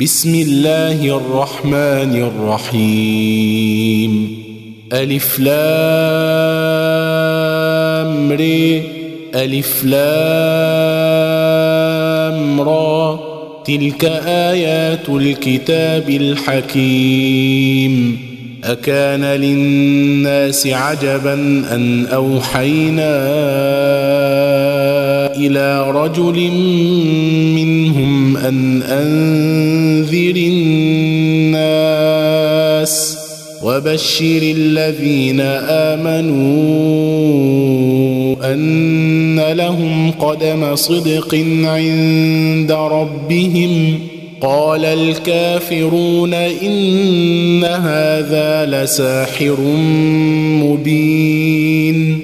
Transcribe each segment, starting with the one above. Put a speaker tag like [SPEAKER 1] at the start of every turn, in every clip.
[SPEAKER 1] بسم الله الرحمن الرحيم. ألف لام ري ألف لام را. تلك آيات الكتاب الحكيم. أكان للناس عجبا أن أوحينا إلى رجل منهم أن أنذر الناس وبشر الذين آمنوا أن لهم قدم صدق عند ربهم. قال الكافرون إن هذا لساحر مبين.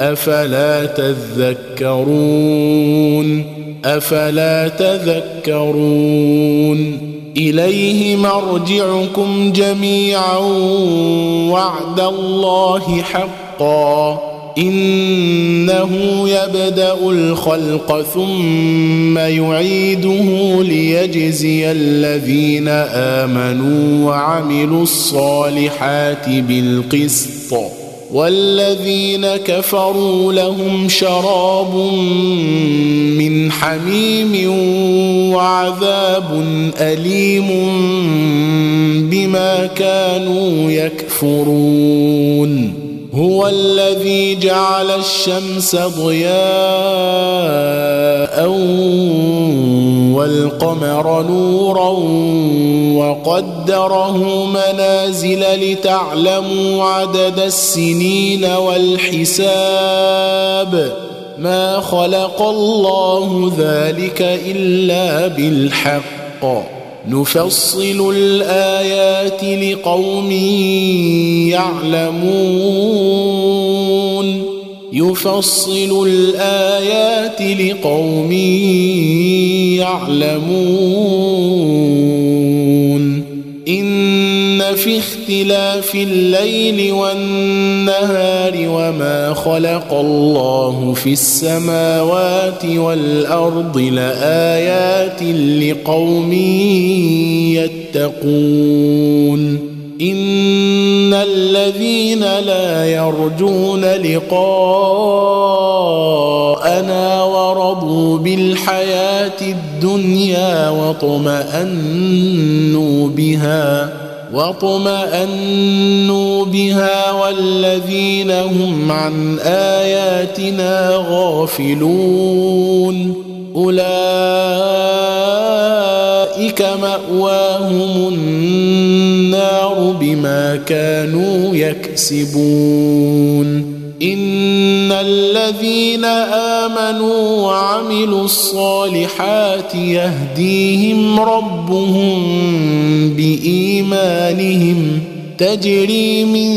[SPEAKER 1] أفلا تذكرون؟ أفلا تذكرون؟ إليه مرجعكم جميعا وعد الله حقا. إنه يبدأ الخلق ثم يعيده ليجزي الذين آمنوا وعملوا الصالحات بالقسط. والذين كفروا لهم شراب من حميم وعذاب أليم بما كانوا يكفرون. هو الذي جعل الشمس ضياء والقمر نورا وقدره منازل لتعلموا عدد السنين والحساب. ما خلق الله ذلك إلا بالحق. نفصل الآيات لقوم يعلمون. يفصل الآيات لقوم يعلمون إن في اختلاف الليل والنهار وما خلق الله في السماوات والأرض لآيات لقوم يتقون. ان الذين لا يرجون لقاءنا ورضوا بالحياة الدنيا واطمانوا بها واطمانوا بها والذين هم عن اياتنا غافلون أولئك مأواهم النار بما كانوا يكسبون. إن الذين آمنوا وعملوا الصالحات يهديهم ربهم بإيمانهم تجري من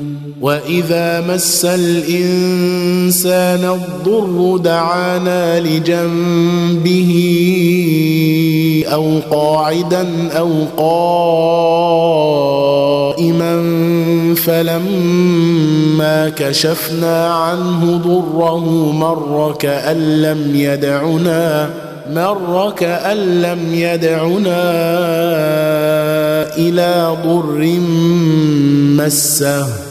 [SPEAKER 1] واذا مس الانسان الضر دعانا لجنبه أو قاعدا أو قائما فلما كشفنا عنه ضره مر كأن لم يدعنا مر كأن لم يدعنا إلى ضر مسه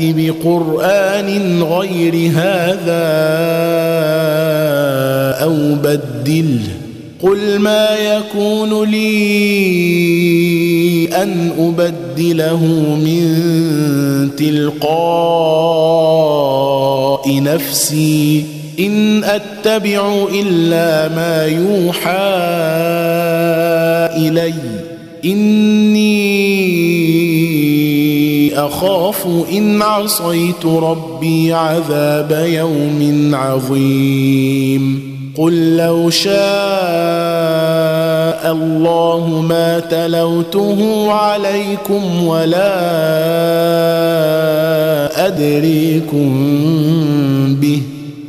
[SPEAKER 1] بقرآن غير هذا أو بدله. قل ما يكون لي أن أبدله من تلقاء نفسي. إن أتبع إلا ما يوحى إلي. إني أخاف إن عصيت ربي عذاب يوم عظيم. قل لو شاء الله ما تلوته عليكم ولا أدريكم به.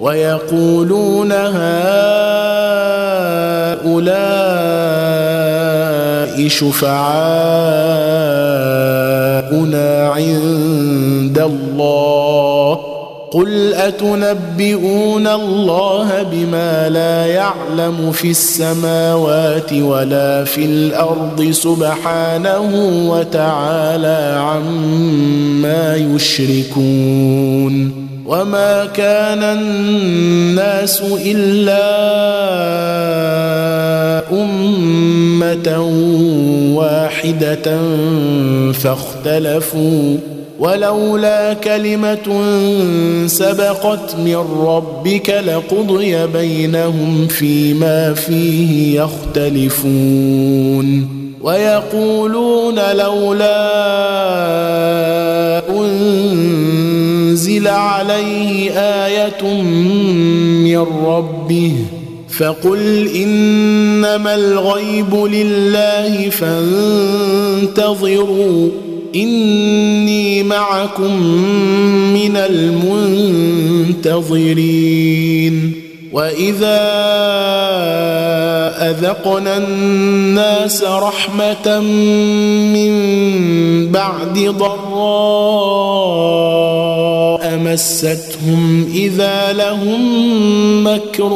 [SPEAKER 1] ويقولون هؤلاء شفعاؤنا عند الله قل أتنبئون الله بما لا يعلم في السماوات ولا في الأرض سبحانه وتعالى عما يشركون وما كان الناس الا امه واحدة فاختلفوا ولولا كلمه سبقت من ربك لقضي بينهم فيما فيه يختلفون ويقولون لولا أنزل عليه آية من ربه فقل إنما الغيب لله فانتظروا إني معكم من المنتظرين وإذا أذقنا الناس رحمة من بعد ضراء مستهم إذا لهم مكر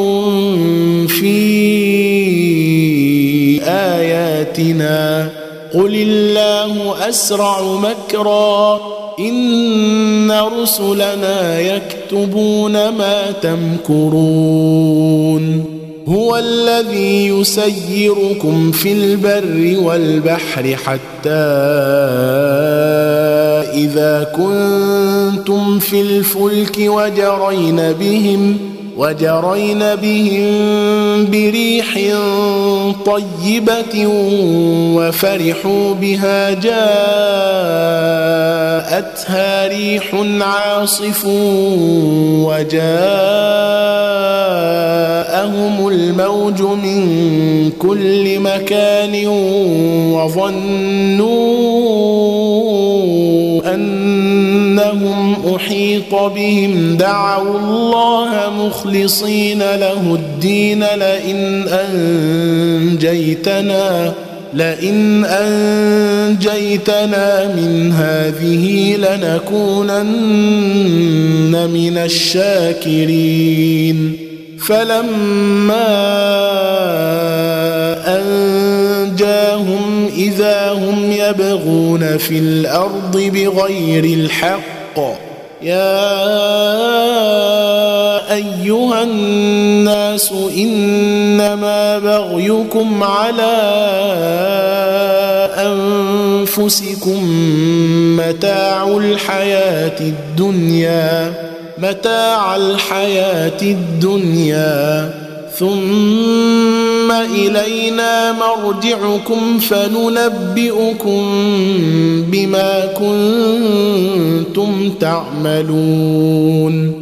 [SPEAKER 1] في آياتنا. قل الله أسرع مكرا. إن رسلنا يكتبون ما تمكرون. هو الذي يسيركم في البر والبحر حتى إذا كنتم في الفلك وجرين بهم وجرين بهم بريح طيبة وفرحوا بها جاءتها ريح عاصف وجاءهم الموج من كل مكان وظنوا أحيط بهم. دعوا الله مخلصين له الدين. لئن أنجيتنا لئن أنجيتنا من هذه لنكونن من الشاكرين. فلما أنجاهم إذا هم يبغون في الأرض بغير الحق يا أيها الناس إنما بغيكم على أنفسكم متاع الحياة الدنيا متاع الحياة الدنيا. ثم إلينا مرجعكم فننبئكم بما كنتم تعملون.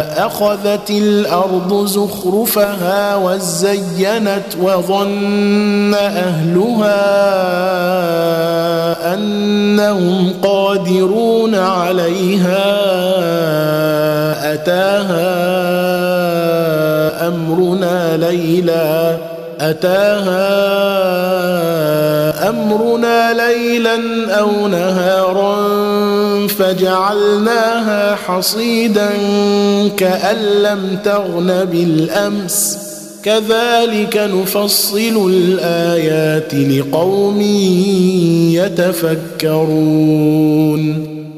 [SPEAKER 1] أخذت الأرض زخرفها وزينت وظن أهلها أنهم قادرون عليها أتاها أمرنا ليلا أتاها أمرنا ليلا أو نهارا فجعلناها حصيدا كأن لم تغن بالأمس. كذلك نفصل الآيات لقوم يتفكرون.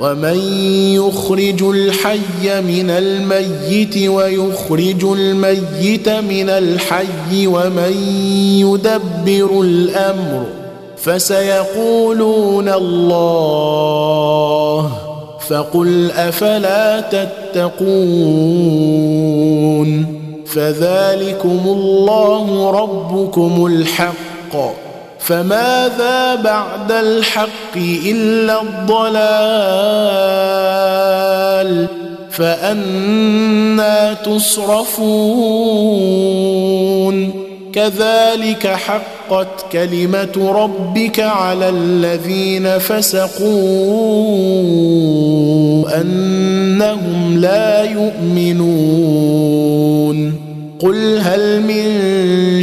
[SPEAKER 1] ومن يخرج الحي من الميت ويخرج الميت من الحي ومن يدبر الأمر فسيقولون الله فقل أفلا تتقون فذلكم الله ربكم الحق فماذا بعد الحق إلا الضلال فأنا تصرفون كذلك حقت كلمة ربك على الذين فسقوا أنهم لا يؤمنون قل هل من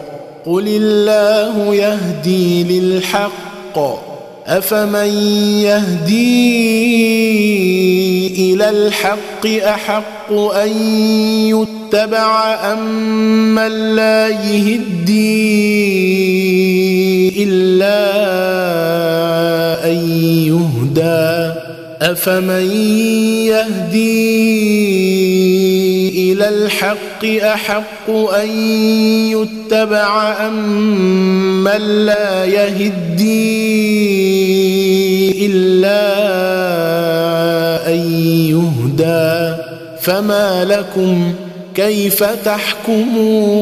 [SPEAKER 1] قل الله يهدي للحق افمن يهدي إلى الحق احق ان يتبع ام من لا يهدي الا ان يهدى افمن يهدي إلى الحق أحق أن يتبع أم من لا يهدي إلا أن يهدى فما لكم كيف تحكمون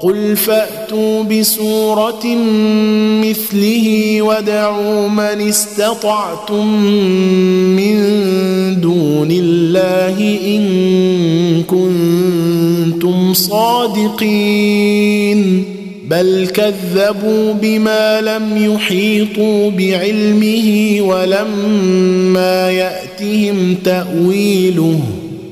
[SPEAKER 1] قل فأتوا بسورة مثله ودعوا من استطعتم من دون الله إن كنتم صادقين. بل كذبوا بما لم يحيطوا بعلمه ولما يأتهم تأويله.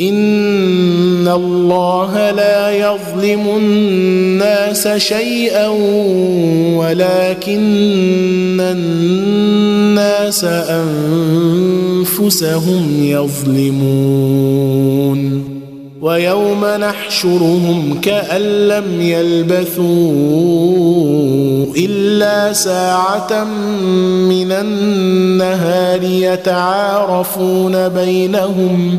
[SPEAKER 1] ان الله لا يظلم الناس شيئا ولكن الناس انفسهم يظلمون ويوم نحشرهم كأن لم يلبثوا إلا ساعة من النهار يتعارفون بينهم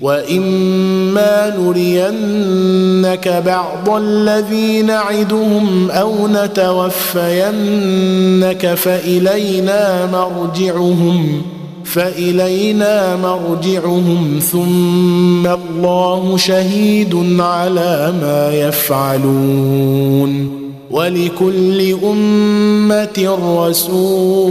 [SPEAKER 1] واما نرينك بعض الذي نعدهم أو نتوفينك فالينا مرجعهم فالينا مرجعهم ثم الله شهيد على ما يفعلون ولكل امه رسول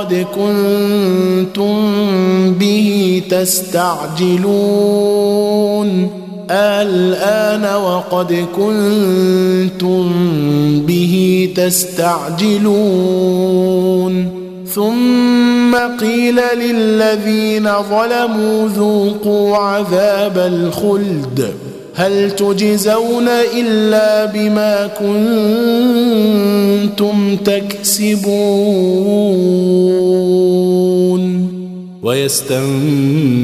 [SPEAKER 1] وقد كنتم به تستعجلون الآن وقد كنتم به تستعجلون ثم قيل للذين ظلموا ذوقوا عذاب الخلد هل تجزون إلا بما كنتم تكسبون؟ ويستنبئونك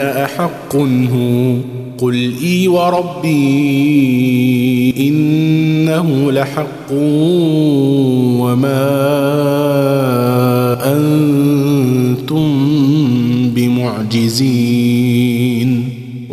[SPEAKER 1] أحق هو قل إي وربي إنه لحق وما أنتم بمعجزين.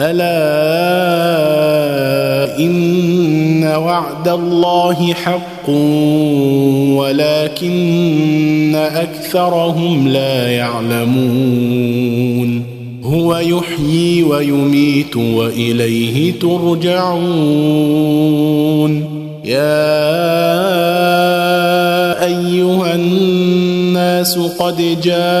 [SPEAKER 1] ألا إن وعد الله حق ولكن أكثرهم لا يعلمون. هو يحيي ويميت وإليه ترجعون. يا أيها الناس قد جاءتكم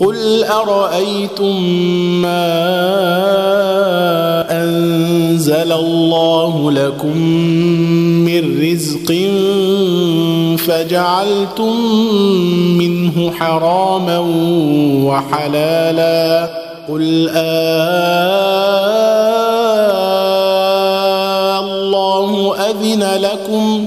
[SPEAKER 1] قل ارايتم ما انزل الله لكم من رزق فجعلتم منه حراما وحلالا قل آه الله أذن لكم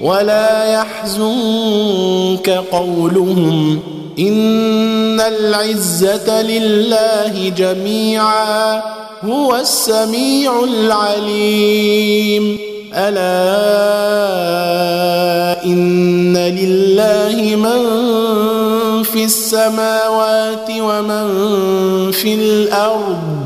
[SPEAKER 1] ولا يحزنك قولهم إن العزة لله جميعا هو السميع العليم. ألا إن لله من في السماوات ومن في الأرض.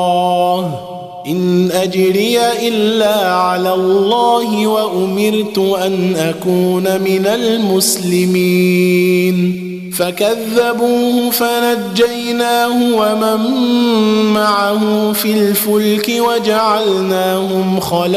[SPEAKER 1] ان أجري إلا على الله وأمرت أن أكون من المسلمين. فكذبوه فنجيناه ومن معه في الفلك وجعلناهم خلائف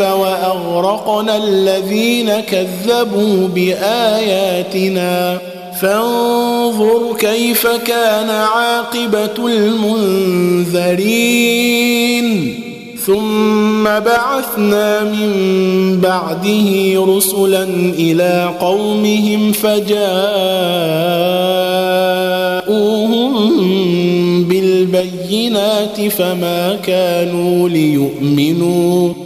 [SPEAKER 1] وأغرقنا الذين كذبوا بآياتنا. فانظر كيف كان عاقبة المنذرين. ثم بعثنا من بعده رسلا إلى قومهم فجاءوهم بالبينات فما كانوا ليؤمنوا.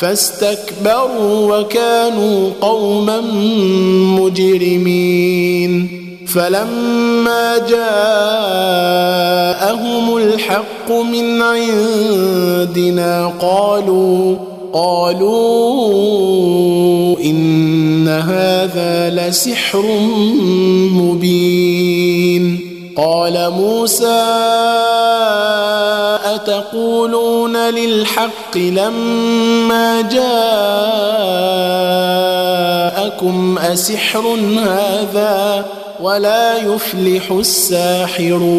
[SPEAKER 1] فاستكبروا وكانوا قوما مجرمين. فلما جاءهم الحق من عندنا قالوا قالوا إن هذا لسحر مبين. قال موسى اتقولون للحق لما جاءكم أسحر هذا ولا يفلح الساحرون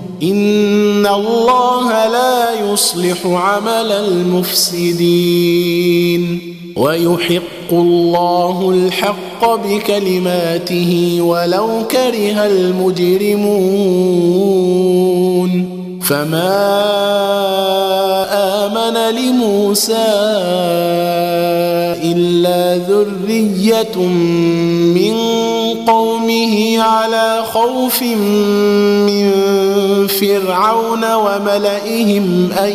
[SPEAKER 1] إن الله لا يصلح عمل المفسدين ويحق الله الحق بكلماته ولو كره المجرمون فما امن لموسى الا ذريه من قومه على خوف من فرعون وملئهم ان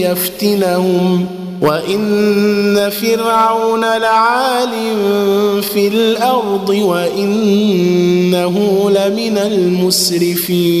[SPEAKER 1] يفتنهم وان فرعون لعال في الأرض وانه لمن المسرفين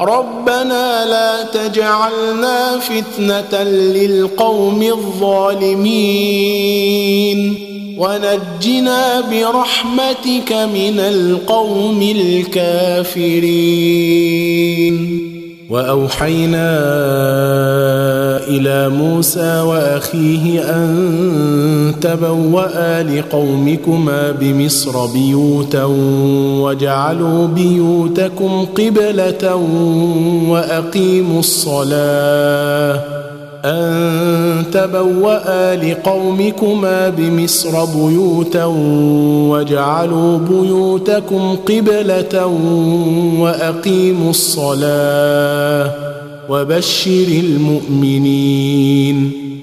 [SPEAKER 1] ربنا لا تجعلنا فتنة للقوم الظالمين. ونجنا برحمتك من القوم الكافرين. وأوحينا إلى موسى وأخيه أن تبوأ لقومكما بمصر بيوتا وجعلوا بيوتكم قبلة وأقيموا الصلاة أن تبوأ لقومكما بمصر بيوتا واجعلوا بيوتكم قبلة وأقيموا الصلاة وبشر المؤمنين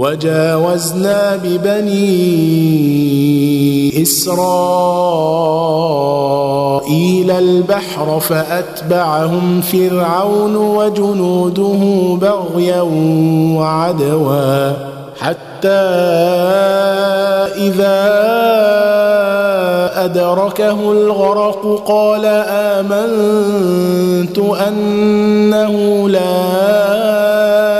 [SPEAKER 1] وجاوزنا ببني إسرائيل البحر فأتبعهم فرعون وجنوده بغيا وعدوا حتى إذا أدركه الغرق قال آمنت أنه لا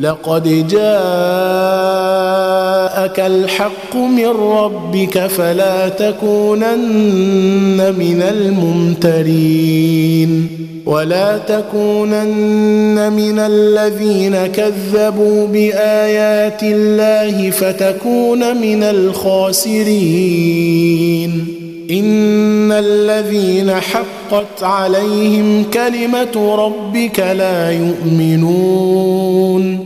[SPEAKER 1] لقد جاءك الحق من ربك فلا تكونن من الممترين ولا تكونن من الذين كذبوا بآيات الله فتكون من الخاسرين. إن الذين حقت عليهم كلمة ربك لا يؤمنون.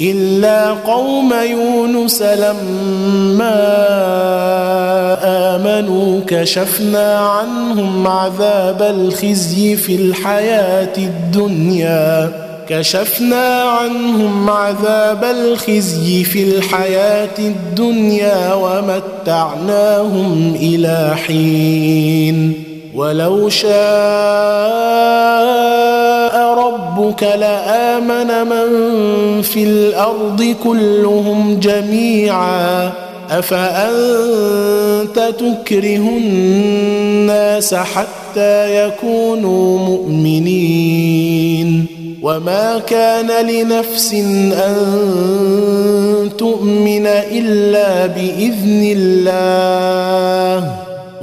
[SPEAKER 1] إلا قوم يونس لما آمنوا كشفنا عنهم عذاب الخزي في الحياة الدنيا. كشفنا عنهم عذاب الخزي في الحياة الدنيا ومتعناهم إلى حين. ولو شاء ربك لآمن من في الأرض كلهم جميعا. أفأنت تكره الناس حتى يكونوا مؤمنين؟ وما كان لنفس أن تؤمن إلا بإذن الله.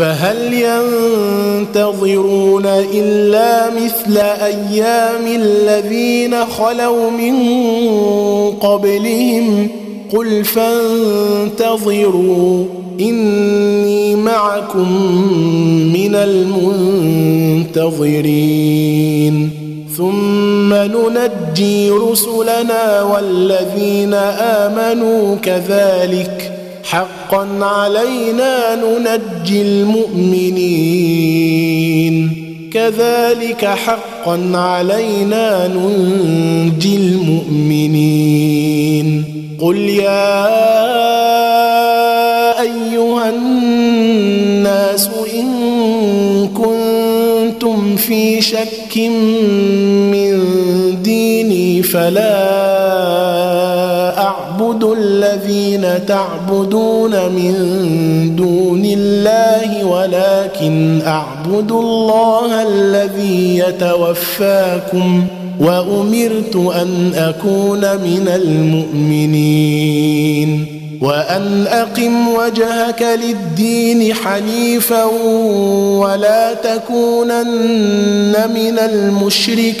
[SPEAKER 1] فهل ينتظرون إلا مثل أيام الذين خلوا من قبلهم؟ قل فانتظروا إني معكم من المنتظرين. ثم ننجي رسلنا والذين آمنوا كذلك. حقا علينا ننجي المؤمنين. كذلك حقا علينا ننجي المؤمنين. قل يا أيها الناس إن كنتم في شك من ديني فلا اعبد الذين تعبدون من دون الله ولكن أعبد الله الذي يتوفاكم وأمرت أن أكون من المؤمنين وأن أقم وجهك للدين حنيفا ولا تكونن من المشركين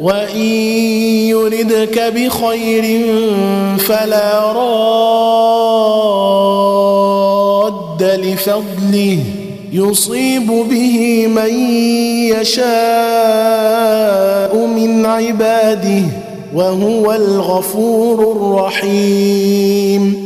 [SPEAKER 1] وإن يردك بخير فلا راد لفضله يصيب به من يشاء من عباده وهو الغفور الرحيم.